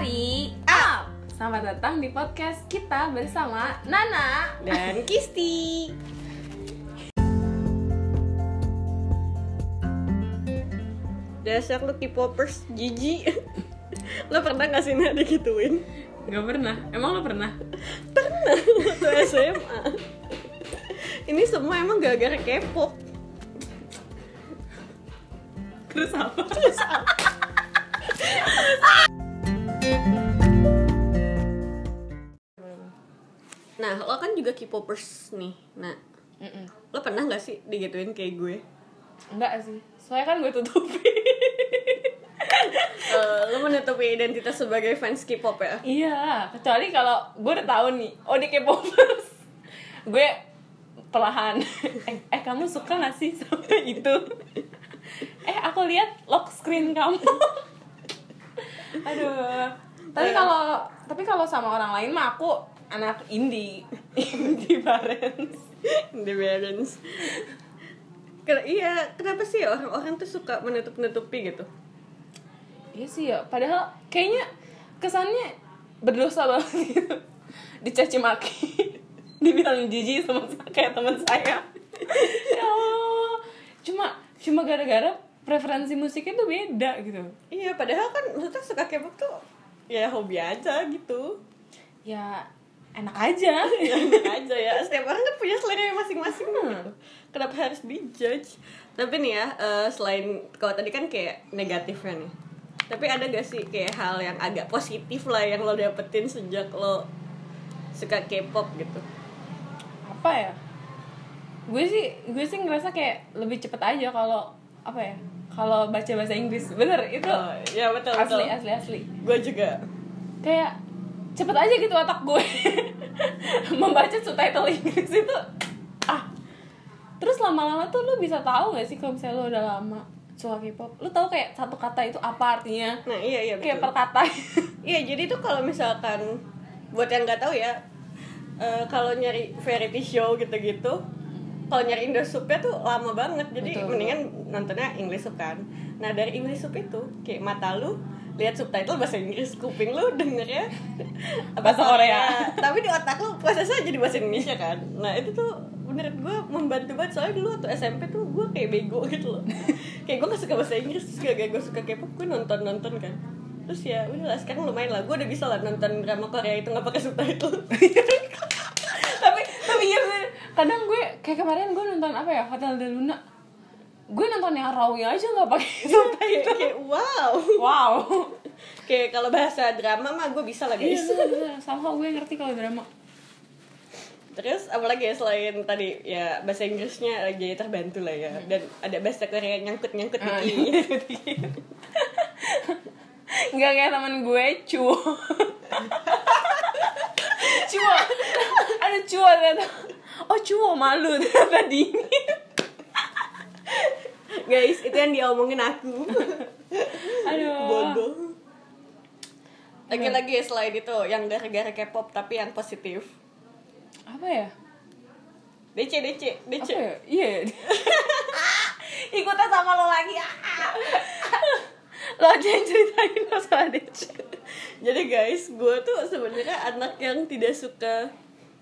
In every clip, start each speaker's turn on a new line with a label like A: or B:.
A: Mari up. Selamat datang di podcast kita bersama Nana.
B: dan Kisti. Dasar lu K-popers jijik. lo pernah gak sih Nak digituin?
A: Gak pernah. Emang lo pernah?
B: Pernah waktu SMA. Ini semua emang gara-gara K-pop.
A: Terus apa?
B: Nah, lo kan juga K-popers nih. Nah, lo pernah gak sih digituin kayak gue?
A: Enggak sih. Soalnya kan gue tutupi.
B: Eh, lo menutupi identitas sebagai fans K-pop ya?
A: iya, kecuali kalau gue udah tahu nih, oh dia K-popers. gue perlahan. eh, eh kamu suka gak sih sama itu? eh aku lihat lock screen kamu. Aduh. Tapi kalau tapi kalau sama orang lain mah aku anak indie. indie.
B: The balance. Ken- iya, kenapa sih orang-orang tuh suka menutup-nutupi gitu?
A: Iya sih ya, padahal kayaknya kesannya berdosa banget gitu. Dicaci maki, dibilang jijik sama kayak teman saya. ya Allah. Cuma cuma gara-gara preferensi musiknya tuh beda gitu.
B: Iya, padahal kan maksudnya suka K-pop tuh ya hobi aja gitu.
A: Ya enak aja.
B: Ya enak aja ya. Setiap orang kan punya selera masing-masing gitu. Kenapa harus dijudge? Tapi nih ya, eh, selain kalau tadi kan kayak negatifnya nih. Tapi ada gak sih kayak hal yang agak positif lah yang lo dapetin sejak lo suka K-pop gitu?
A: Apa ya? Gue sih gue sih ngerasa kayak lebih cepet aja kalau apa ya? Kalau baca bahasa Inggris. Bener itu
B: Oh, ya betul
A: asli
B: betul.
A: asli asli.
B: Gue juga.
A: kayak cepet aja gitu otak gue. Membaca subtitle Inggris itu. Ah. Terus lama-lama tuh lu bisa tahu gak sih kalau misalnya lu udah lama suka K-pop? Lu tahu kayak satu kata itu apa artinya?
B: Nah, iya iya
A: kayak
B: betul.
A: per kata
B: Iya, jadi tuh kalau misalkan buat yang nggak tahu ya, eh, kalau nyari variety show gitu-gitu, kalau nyari Indo Supnya tuh lama banget. Jadi
A: Betul,
B: mendingan nontonnya English Sub kan. Nah dari English Sub itu kayak mata lu lihat subtitle bahasa Inggris, kuping lu dengernya
A: Bahasa Korea.
B: Tapi di otak lu prosesnya jadi bahasa Indonesia kan. Nah itu tuh menurut gue membantu banget. Soalnya dulu waktu SMP tuh gue kayak bego gitu loh. Kayak gue gak suka bahasa Inggris terus gak gue suka K-pop gue nonton nonton kan? Terus ya udahlah sekarang lumayan lah. Gue udah bisa lah nonton drama Korea itu nggak pakai subtitle.
A: Tapi tapi iya bener. Kadang gue kayak kemarin gue nonton apa ya? Hotel de Luna gue nonton yang raw-nya aja nggak pakai
B: kayak,
A: subtitle.
B: Kayak wow.
A: Wow.
B: Kayak kalau bahasa drama mah gue bisa lah
A: iya
B: guys
A: bener. Sama gue ngerti kalau drama.
B: Terus apalagi ya selain tadi ya bahasa Inggrisnya lagi terbantu lah ya. Dan ada bahasa Korea nyangkut nyangkut
A: Ah,
B: di
A: Nggak kayak temen gue, Cuo. Cuo. Ada Cuo ternyata. Oh Cuo malu ternyata dingin
B: guys itu yang diomongin aku.
A: Aduh.
B: Bodoh. Lagi-lagi ya selain itu yang gara-gara K-pop tapi yang positif.
A: Apa ya?
B: DC DC DC
A: Apa ya? Iya. Ikutan sama lo lagi. Ah. Lo aja yang ceritain masalah DC
B: jadi guys gue tuh sebenarnya anak yang tidak suka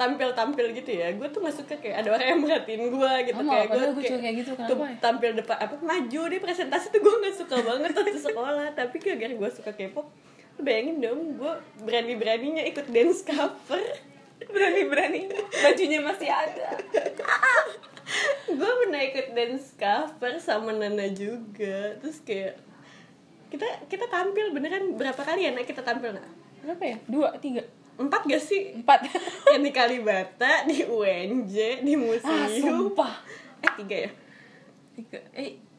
B: tampil-tampil gitu ya. Gue tuh gak suka kayak ada orang yang merhatiin gue gitu.
A: Sama,
B: kayak
A: gue juga kayak gitu, kenapa
B: tuh
A: ya?
B: tampil depan apa? Maju deh presentasi tuh gue gak suka banget waktu sekolah. Tapi gara-gara gue suka K-pop bayangin dong gue berani-beraninya ikut dance cover.
A: Berani-berani. Bajunya masih ada.
B: Gue pernah ikut dance cover sama Nana juga. Terus kayak kita kita tampil beneran berapa kali ya nak kita tampil nak?
A: Berapa ya? Dua, tiga,
B: empat gak sih?
A: Empat.
B: Yang di Kalibata di UNJ di
A: Ah
B: museum
A: sumpah.
B: Eh tiga ya?
A: Tiga. Eh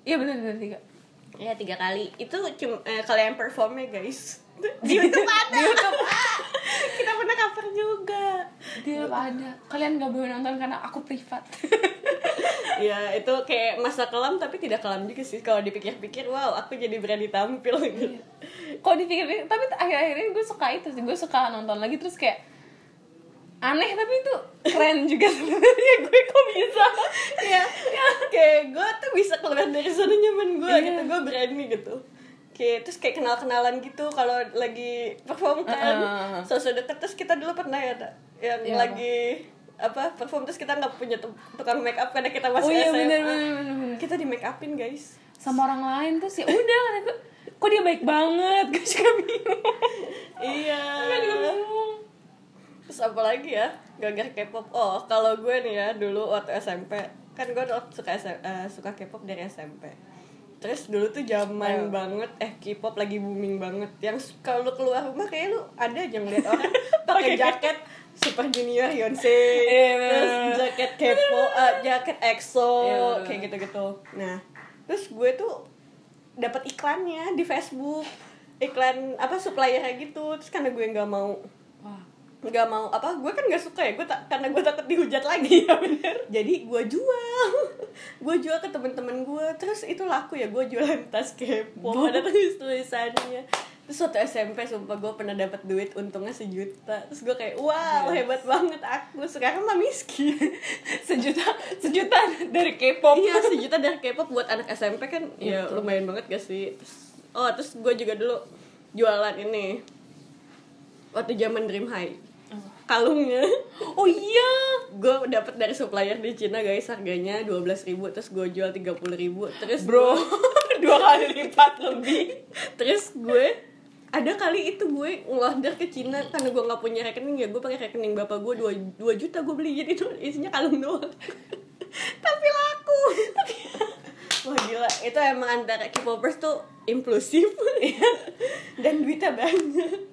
A: Iya bener bener tiga.
B: Ya tiga kali. Itu cuma eh, kalian performnya guys. Di YouTube ada. di YouTube. Kita pernah cover juga.
A: Dia ada. Kalian gak boleh nonton karena aku privat.
B: Ya itu kayak masa kelam tapi tidak kelam juga sih. Kalau dipikir-pikir wow aku jadi berani tampil. Gitu
A: Kok dipikir tapi akhir-akhir ini gue suka itu sih. Gue suka nonton lagi terus kayak aneh tapi itu keren juga sebenarnya. Gue kok bisa?
B: Ya kayak gue tuh bisa keluar dari zona nyaman gue
A: Iya.
B: gitu. Gue berani gitu. Kayak terus kayak kenal kenalan gitu kalau lagi perform kan.
A: Uh-uh.
B: sosok deket terus kita dulu pernah ya yang
A: Iya,
B: lagi apa perform terus kita nggak punya tu- tukang make up karena kita masih
A: oh iya
B: SMA.
A: bener bener bener bener.
B: kita di make upin guys.
A: Sama orang lain tuh sih udah kata kok dia baik banget? Gue juga bingung.
B: Iya.
A: Juga bingung.
B: Terus apa lagi ya? Gara-gara K-pop. Oh kalau gue nih ya dulu waktu SMP kan gue suka SM eh, suka K-pop dari SMP terus dulu tuh zaman
A: Ayo.
B: banget eh K-pop lagi booming banget. Yang kalau lu keluar rumah kayak lu ada aja ngeliat orang pakai jaket Super Junior Beyonce
A: Iya,
B: terus
A: bener.
B: jaket K-pop eh, jaket EXO
A: Iya, bener.
B: kayak gitu-gitu. Nah. Terus gue tuh dapat iklannya di Facebook. Iklan apa suppliernya gitu. Terus karena gue nggak mau
A: wah.
B: nggak mau apa gue kan nggak suka ya. Gue tak karena gue takut dihujat lagi ya bener. Jadi gue jual. Gue jual ke temen-temen gue. Terus itu laku ya gue jualan tas kepo. Ada tulis tulisannya terus waktu SMP sumpah gue pernah dapat duit untungnya sejuta. Terus gue kayak wow
A: Yes.
B: hebat banget aku. Sekarang mah miskin.
A: Sejuta sejuta dari K-pop.
B: Iya sejuta dari K-pop buat anak SMP kan ya
A: Itu.
B: lumayan banget gak sih? Terus, oh terus gue juga dulu jualan ini. Waktu zaman Dream High. Kalungnya.
A: Oh iya.
B: Gue dapet dari supplier di Cina guys harganya 12.000 ribu terus gue jual 30.000 ribu terus
A: bro. dua kali lipat lebih.
B: Terus gue ada kali itu gue ngorder ke Cina karena gue nggak punya rekening ya gue pakai rekening bapak gue 2, 2 juta gue beli. Jadi itu isinya kalung doang. Tapi laku. Wah gila. Itu emang antara K-popers tuh impulsif. Dan duitnya banyak.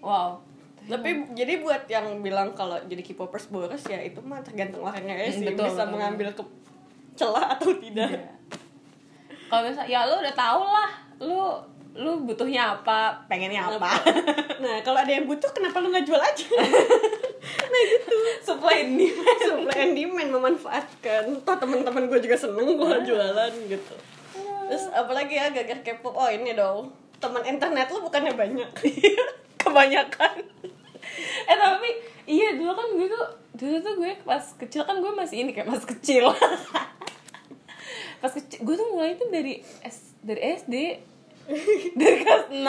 A: Wow.
B: Tapi jadi buat yang bilang kalau jadi K-popers boros ya itu mah tergantung orangnya ya sih.
A: Betul,
B: bisa
A: betul.
B: mengambil ke celah atau tidak.
A: Iya. kalau misalnya ya lu udah tau lah. Lu lu butuhnya apa? Pengennya apa?
B: Nah kalau ada yang butuh kenapa lu nggak jual aja? Nah gitu.
A: Supply ini
B: supply and demand memanfaatkan. Toh teman-teman gue juga seneng gue jualan gitu. Terus apalagi ya gagal K-pop oh ini dong. Teman internet lu bukannya banyak?
A: Kebanyakan. Eh tapi iya dulu kan gue tuh dulu tuh gue pas kecil kan gue masih ini kayak masih kecil. Pas kecil gue tuh mulai itu dari S dari SD dari kelas 6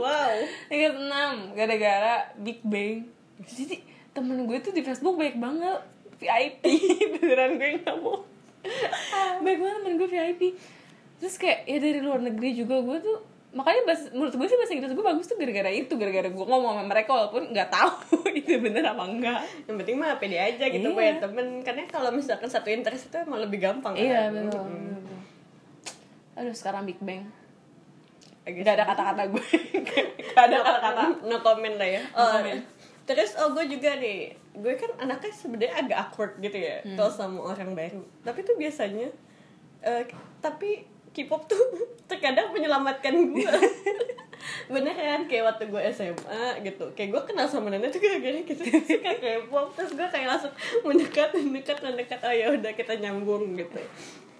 B: wow.
A: Dari kelas 6 gara-gara Big Bang. Jadi temen gue tuh di Facebook baik banget VIP beneran gue nggak mau. Baik banget temen gue VIP terus kayak ya dari luar negeri juga gue tuh makanya bahasa, menurut gue sih bahasa Inggris gue bagus tuh gara-gara itu gara-gara gue ngomong sama mereka walaupun nggak tahu itu bener apa enggak.
B: Yang penting mah pede aja gitu
A: Iya.
B: punya temen. Karena kalau misalkan satu interest itu emang lebih gampang
A: iya
B: kan?
A: betul betul. aduh sekarang Big Bang Gak ada kata-kata gue. Gak ada
B: no,
A: kata-kata.
B: no comment lah ya.
A: No
B: oh,
A: comment.
B: terus oh gue juga nih gue kan anaknya sebenarnya agak awkward gitu ya
A: Hmm.
B: kalau sama orang baru. Tapi tuh biasanya eh, tapi K-pop tuh terkadang menyelamatkan gue. Beneran kayak waktu gue SMA gitu. Kayak gue kenal sama Nana tuh gara-gara kita suka K-pop. Terus gue kayak langsung mendekat mendekat mendekat oh ya udah kita nyambung gitu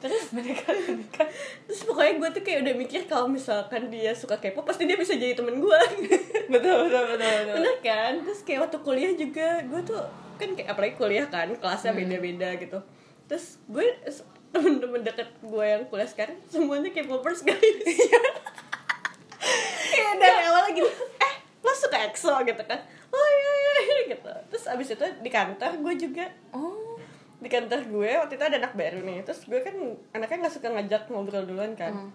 B: terus
A: mendekat mendekat
B: terus pokoknya gue tuh kayak udah mikir kalau misalkan dia suka K-pop pasti dia bisa jadi temen gue
A: betul betul betul betul.
B: Bener kan? Terus kayak waktu kuliah juga gue tuh kan kayak apalagi kuliah kan kelasnya beda-beda gitu. Terus gue temen-temen deket gue yang kuliah sekarang semuanya K-popers guys. Kayak dari awal gitu eh lo suka EXO? gitu kan. Oh iya iya iya," gitu. Terus abis itu di kantor gue juga.
A: Oh
B: di kantor gue waktu itu ada anak baru nih. Terus gue kan anaknya nggak suka ngajak ngobrol duluan kan.
A: Hmm.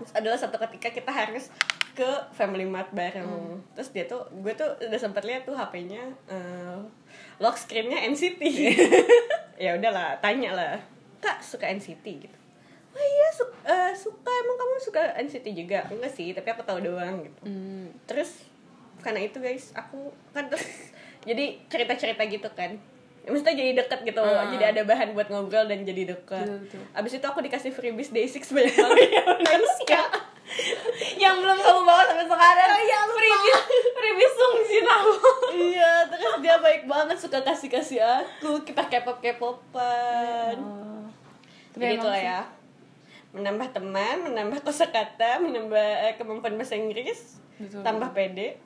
B: terus adalah satu ketika kita harus ke Family Mart bareng.
A: Hmm.
B: terus dia tuh gue tuh udah sempet lihat tuh HP-nya eh, lock screennya NCT ya udahlah tanya lah. Kak suka NCT gitu. Oh iya su- eh, suka. Emang kamu suka NCT juga? Enggak sih tapi aku tahu doang. Gitu.
A: Hmm.
B: terus karena itu guys aku kan terus jadi cerita cerita gitu kan maksudnya jadi deket gitu.
A: Ah.
B: jadi ada bahan buat ngobrol dan jadi deket.
A: Betul, betul.
B: abis itu aku dikasih freebies day six banyak banget. Kan suka
A: yang belum kamu bawa sampai sekarang.
B: Oh, iya, lupa.
A: freebies freebies Sung Jin aku
B: iya. Terus dia baik banget suka kasih kasih aku. Kita kepop kepopan
A: emang
B: itulah
A: sih-
B: ya menambah teman menambah kosakata menambah eh, kemampuan bahasa Inggris.
A: Betul.
B: tambah pede.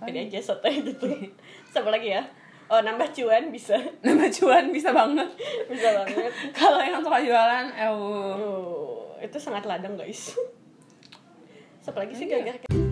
A: Apa
B: pede
A: nih?
B: aja sotoy gitu. Sama lagi ya oh nambah cuan bisa
A: nambah cuan bisa banget
B: bisa banget
A: kalau yang suka jualan eh uh.
B: Itu sangat ladang guys. apalagi sih
A: Iya.
B: gara-gara